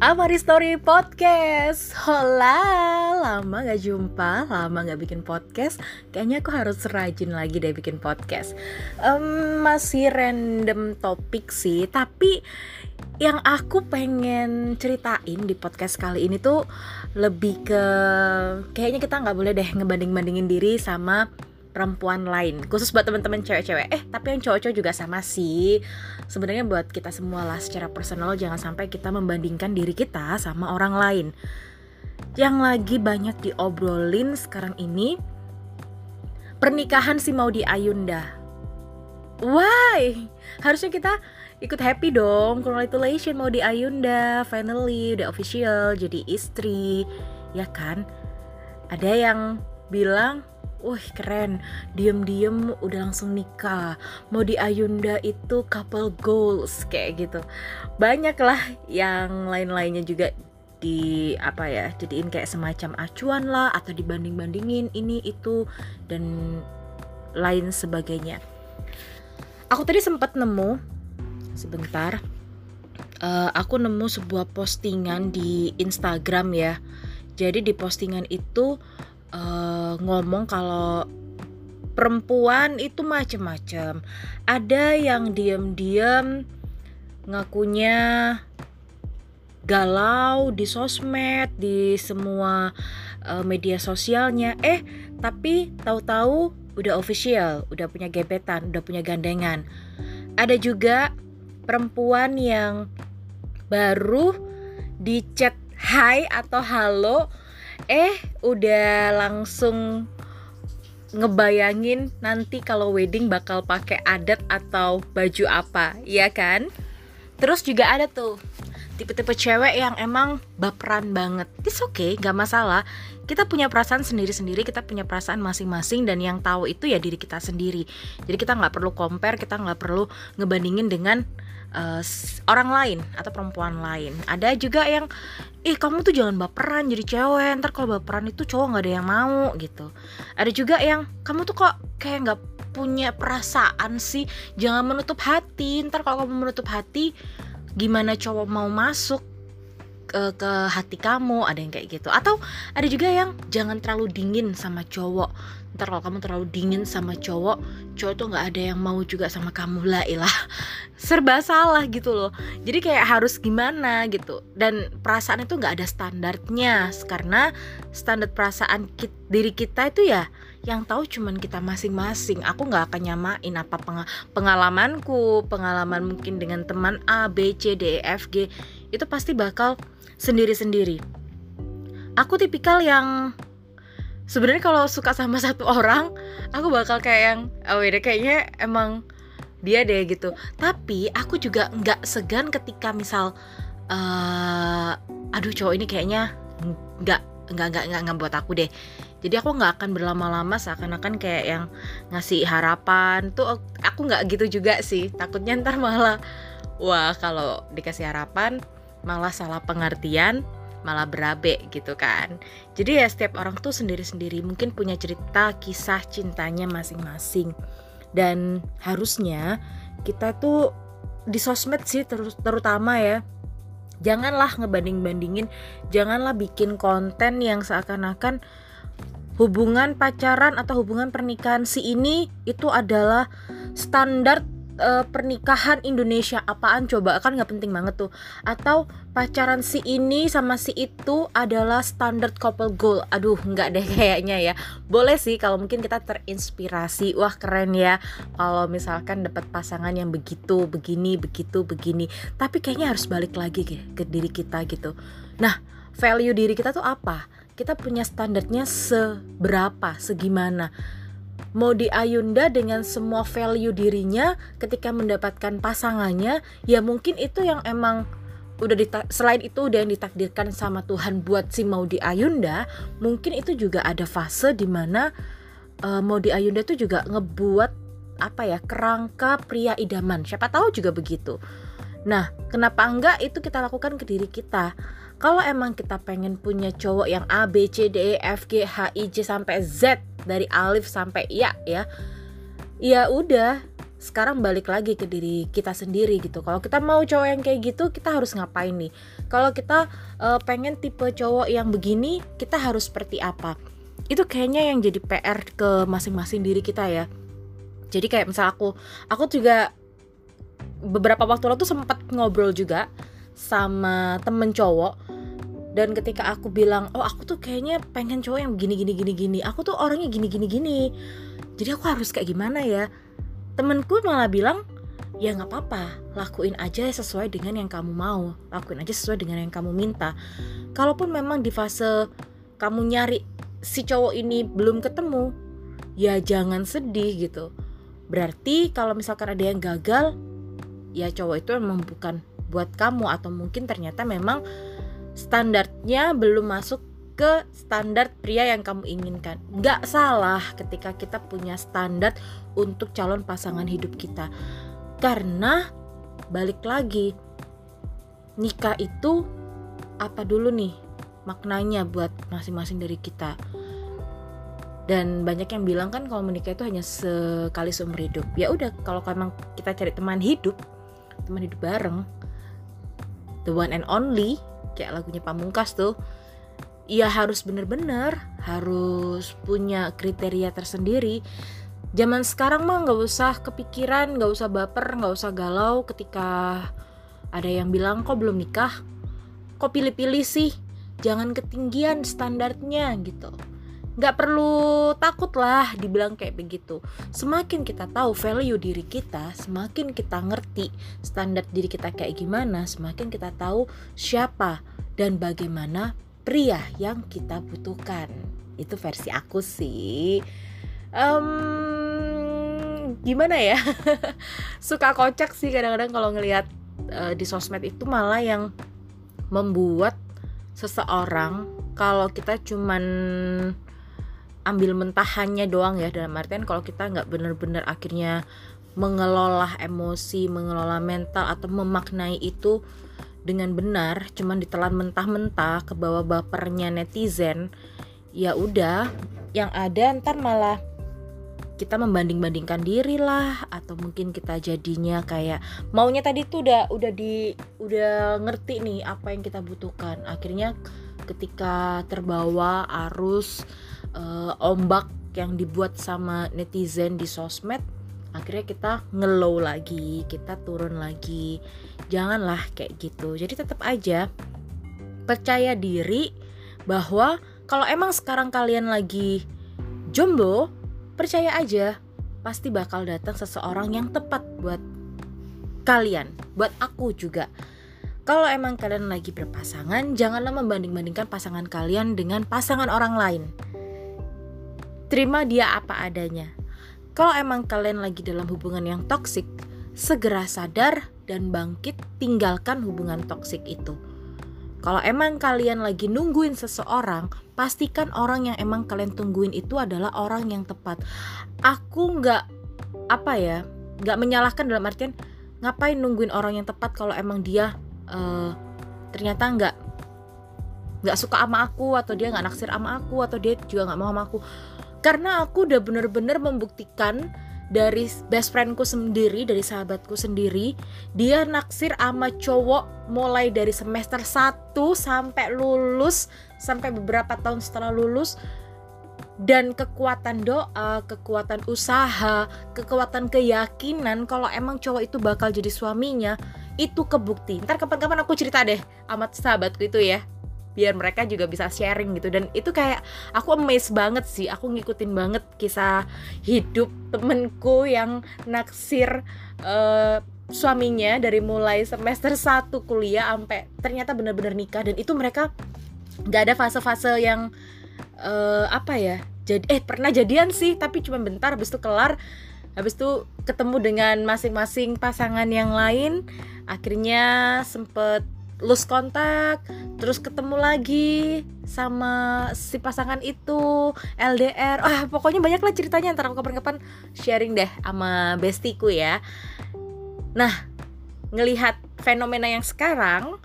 Amari Story Podcast. Hola, lama gak jumpa, lama gak bikin podcast. Kayaknya aku harus rajin lagi deh bikin podcast. Um, Masih random topik sih Tapi yang aku pengen ceritain di podcast kali ini tuh Lebih ke Kayaknya kita gak boleh deh ngebanding-bandingin diri sama perempuan lain khusus buat teman-teman cewek-cewek. Eh tapi yang cowok-cowok juga sama sih. Sebenarnya buat kita semua lah secara personal jangan sampai kita membandingkan diri kita sama orang lain. Yang lagi banyak diobrolin sekarang ini pernikahan si Maudi Ayunda. Why? Harusnya kita ikut happy dong. Congratulations Maudi Ayunda. Finally udah official jadi istri. Ya kan? Ada yang bilang Wih keren, diem-diem udah langsung nikah. Mau di Ayunda itu couple goals kayak gitu. Banyak lah yang lain-lainnya juga di apa ya jadiin kayak semacam acuan lah atau dibanding bandingin ini itu dan lain sebagainya. Aku tadi sempat nemu sebentar uh, aku nemu sebuah postingan di Instagram ya. Jadi di postingan itu uh, ngomong kalau perempuan itu macem-macem. Ada yang diam-diam ngakunya galau di sosmed, di semua uh, media sosialnya. Eh, tapi tahu-tahu udah official, udah punya gebetan, udah punya gandengan. Ada juga perempuan yang baru di chat hai atau halo eh udah langsung ngebayangin nanti kalau wedding bakal pakai adat atau baju apa, ya kan? Terus juga ada tuh tipe-tipe cewek yang emang baperan banget. It's okay, gak masalah. Kita punya perasaan sendiri-sendiri, kita punya perasaan masing-masing dan yang tahu itu ya diri kita sendiri. Jadi kita nggak perlu compare, kita nggak perlu ngebandingin dengan uh, orang lain atau perempuan lain. Ada juga yang ih kamu tuh jangan baperan jadi cewek ntar kalau baperan itu cowok nggak ada yang mau gitu. Ada juga yang kamu tuh kok kayak nggak punya perasaan sih? Jangan menutup hati ntar kalau kamu menutup hati gimana cowok mau masuk ke, ke hati kamu ada yang kayak gitu. Atau ada juga yang jangan terlalu dingin sama cowok. Ntar kalau kamu terlalu dingin sama cowok cowok tuh nggak ada yang mau juga sama kamu lah ilah. Serba salah gitu loh. Jadi kayak harus gimana gitu. Dan perasaan itu nggak ada standarnya. Karena standar perasaan kita, diri kita itu ya yang tahu cuman kita masing-masing. Aku nggak akan nyamain apa pengalamanku. Pengalaman mungkin dengan teman A B C D E F G itu pasti bakal sendiri-sendiri. Aku tipikal yang sebenarnya kalau suka sama satu orang aku bakal kayak yang oh ya kayaknya emang dia deh gitu. Tapi aku juga nggak segan ketika misal uh, aduh cowok ini kayaknya nggak nggak nggak nggak nggak buat aku deh. Jadi aku nggak akan berlama-lama seakan-akan kayak yang ngasih harapan. Tuh aku nggak gitu juga sih. Takutnya ntar malah wah kalau dikasih harapan malah salah pengertian malah berabe gitu kan. Jadi ya setiap orang tuh sendiri-sendiri mungkin punya cerita kisah cintanya masing-masing. Dan harusnya kita tuh di sosmed sih ter terutama ya janganlah ngebanding-bandingin janganlah bikin konten yang seakan-akan hubungan pacaran atau hubungan pernikahan si ini itu adalah standar uh, pernikahan Indonesia apaan? Coba kan nggak penting banget tuh. Atau pacaran si ini sama si itu adalah standar couple goal. Aduh nggak deh kayaknya ya. Boleh sih kalau mungkin kita terinspirasi. Wah keren ya. Kalau misalkan dapat pasangan yang begitu begini begitu begini. Tapi kayaknya harus balik lagi ke, ke diri kita gitu. Nah value diri kita tuh apa? Kita punya standarnya seberapa segimana mau di Ayunda dengan semua value dirinya ketika mendapatkan pasangannya ya mungkin itu yang emang udah selain itu udah yang ditakdirkan sama Tuhan buat si Maudi Ayunda mungkin itu juga ada fase di mana uh, eh, Maudi Ayunda itu juga ngebuat apa ya kerangka pria idaman. Siapa tahu juga begitu. Nah kenapa enggak itu kita lakukan ke diri kita kalau emang kita pengen punya cowok yang A B C D E F G H I J sampai Z dari alif sampai ya ya ya udah. Sekarang balik lagi ke diri kita sendiri gitu. Kalau kita mau cowok yang kayak gitu kita harus ngapain nih? Kalau kita uh, pengen tipe cowok yang begini kita harus seperti apa? Itu kayaknya yang jadi PR ke masing-masing diri kita ya. Jadi kayak misal aku aku juga beberapa waktu lalu tuh sempat ngobrol juga sama temen cowok dan ketika aku bilang oh aku tuh kayaknya pengen cowok yang gini gini gini gini. Aku tuh orangnya gini gini gini. Jadi aku harus kayak gimana ya? Temenku malah bilang ya nggak apa-apa. Lakuin aja sesuai dengan yang kamu mau. Lakuin aja sesuai dengan yang kamu minta. Kalaupun memang di fase kamu nyari si cowok ini belum ketemu ya jangan sedih gitu. Berarti kalau misalkan ada yang gagal ya cowok itu memang bukan buat kamu. Atau mungkin ternyata memang standarnya belum masuk ke standar pria yang kamu inginkan. Gak salah ketika kita punya standar untuk calon pasangan hidup kita. Karena balik lagi, nikah itu apa dulu nih maknanya buat masing-masing dari kita. Dan banyak yang bilang kan kalau menikah itu hanya sekali seumur hidup. Ya udah kalau memang kita cari teman hidup, teman hidup bareng, the one and only, kayak lagunya Pamungkas tuh ya harus bener-bener harus punya kriteria tersendiri. Zaman sekarang mah nggak usah kepikiran nggak usah baper nggak usah galau ketika ada yang bilang kok belum nikah? Kok pilih-pilih sih? Jangan ketinggian standarnya gitu nggak perlu takut lah dibilang kayak begitu. Semakin kita tahu value diri kita semakin kita ngerti standar diri kita kayak gimana semakin kita tahu siapa dan bagaimana pria yang kita butuhkan. Itu versi aku sih. Um, gimana ya? Suka kocak sih kadang-kadang kalau ngelihat uh, di sosmed itu malah yang membuat seseorang kalau kita cuman ambil mentahannya doang ya dalam artian kalau kita nggak bener-bener akhirnya mengelola emosi, mengelola mental atau memaknai itu dengan benar cuman ditelan mentah-mentah ke bawah bapernya netizen ya udah yang ada ntar malah kita membanding-bandingkan diri lah atau mungkin kita jadinya kayak maunya tadi tuh udah udah di udah ngerti nih apa yang kita butuhkan. Akhirnya ketika terbawa arus uh, ombak yang dibuat sama netizen di sosmed akhirnya kita ngelow lagi kita turun lagi. Janganlah kayak gitu. Jadi tetap aja percaya diri bahwa kalau emang sekarang kalian lagi jomblo percaya aja pasti bakal datang seseorang yang tepat buat kalian buat aku juga. Kalau emang kalian lagi berpasangan janganlah membanding-bandingkan pasangan kalian dengan pasangan orang lain terima dia apa adanya kalau emang kalian lagi dalam hubungan yang toksik, segera sadar dan bangkit tinggalkan hubungan toksik itu. Kalau emang kalian lagi nungguin seseorang, pastikan orang yang emang kalian tungguin itu adalah orang yang tepat. Aku nggak apa ya, nggak menyalahkan dalam artian ngapain nungguin orang yang tepat kalau emang dia uh, ternyata nggak nggak suka sama aku atau dia nggak naksir sama aku atau dia juga nggak mau sama aku karena aku udah bener-bener membuktikan dari best friendku sendiri, dari sahabatku sendiri, dia naksir sama cowok mulai dari semester 1 sampai lulus, sampai beberapa tahun setelah lulus dan kekuatan doa, kekuatan usaha, kekuatan keyakinan kalau emang cowok itu bakal jadi suaminya, itu kebukti. Ntar kapan-kapan aku cerita deh amat sahabatku itu ya biar mereka juga bisa sharing gitu. Dan itu kayak aku amazed banget sih. Aku ngikutin banget kisah hidup temenku yang naksir uh, suaminya dari mulai semester 1 kuliah sampai ternyata benar-benar nikah. Dan itu mereka nggak ada fase-fase yang uh, apa ya jadi eh pernah jadian sih tapi cuma bentar habis itu kelar habis itu ketemu dengan masing-masing pasangan yang lain. Akhirnya sempet lose kontak terus ketemu lagi sama si pasangan itu LDR ah pokoknya banyak lah ceritanya antara kapan-kapan sharing deh sama bestiku ya. Nah ngelihat fenomena yang sekarang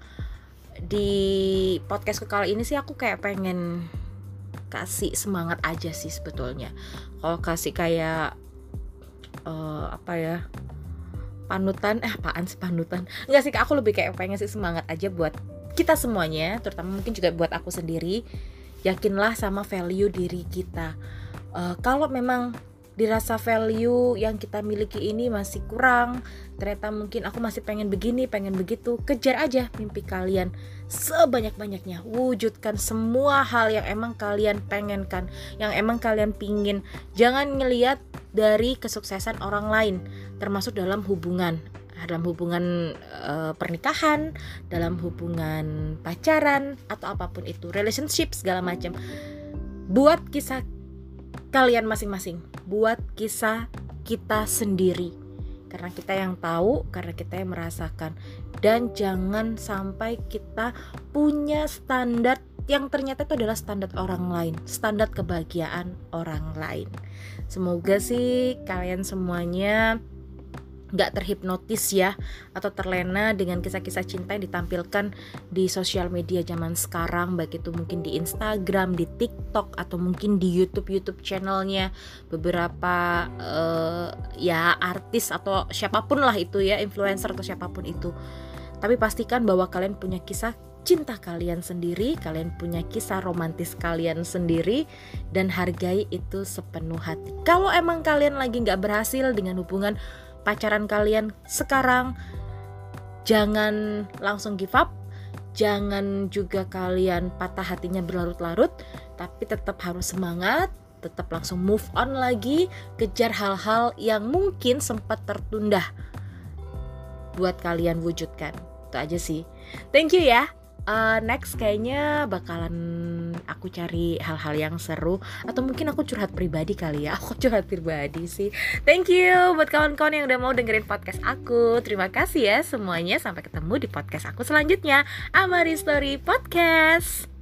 di podcast kali ini sih aku kayak pengen kasih semangat aja sih sebetulnya. Kalau kasih kayak uh, apa ya panutan eh apaan sih panutan? Enggak sih aku lebih kayak pengen sih semangat aja buat kita semuanya terutama mungkin juga buat aku sendiri yakinlah sama value diri kita. Uh, kalau memang dirasa value yang kita miliki ini masih kurang. Ternyata mungkin aku masih pengen begini pengen begitu. Kejar aja mimpi kalian sebanyak-banyaknya. Wujudkan semua hal yang emang kalian pengenkan yang emang kalian pingin. Jangan ngeliat dari kesuksesan orang lain termasuk dalam hubungan. Dalam hubungan e, pernikahan, dalam hubungan pacaran atau apa pun itu, relationship segala macam. Buat kisah kalian masing-masing, buat kisah kita sendiri. Karena kita yang tahu, karena kita yang merasakan. Dan jangan sampai kita punya standar yang ternyata itu adalah standar orang lain, standar kebahagiaan orang lain. Semoga sih kalian semuanya nggak terhipnotis ya atau terlena dengan kisah-kisah cinta yang ditampilkan di sosial media zaman sekarang baik itu mungkin di Instagram, di TikTok atau mungkin di YouTube YouTube channelnya beberapa uh, ya artis atau siapa pun lah itu ya influencer atau siapa pun itu tapi pastikan bahwa kalian punya kisah cinta kalian sendiri, kalian punya kisah romantis kalian sendiri, dan hargai itu sepenuh hati. Kalau emang kalian lagi nggak berhasil dengan hubungan pacaran kalian sekarang jangan langsung give up jangan juga kalian patah hatinya berlarut-larut tapi tetap harus semangat tetap langsung move on lagi kejar hal-hal yang mungkin sempat tertunda buat kalian wujudkan. Itu aja sih. Thank you ya. Uh, next kayaknya bakalan aku cari hal-hal yang seru atau mungkin aku curhat pribadi kali ya. Aku curhat pribadi sih. Thank you buat kawan-kawan yang udah mau dengerin podcast aku. Terima kasih ya semuanya. Sampai ketemu di podcast aku selanjutnya. Amari Story Podcast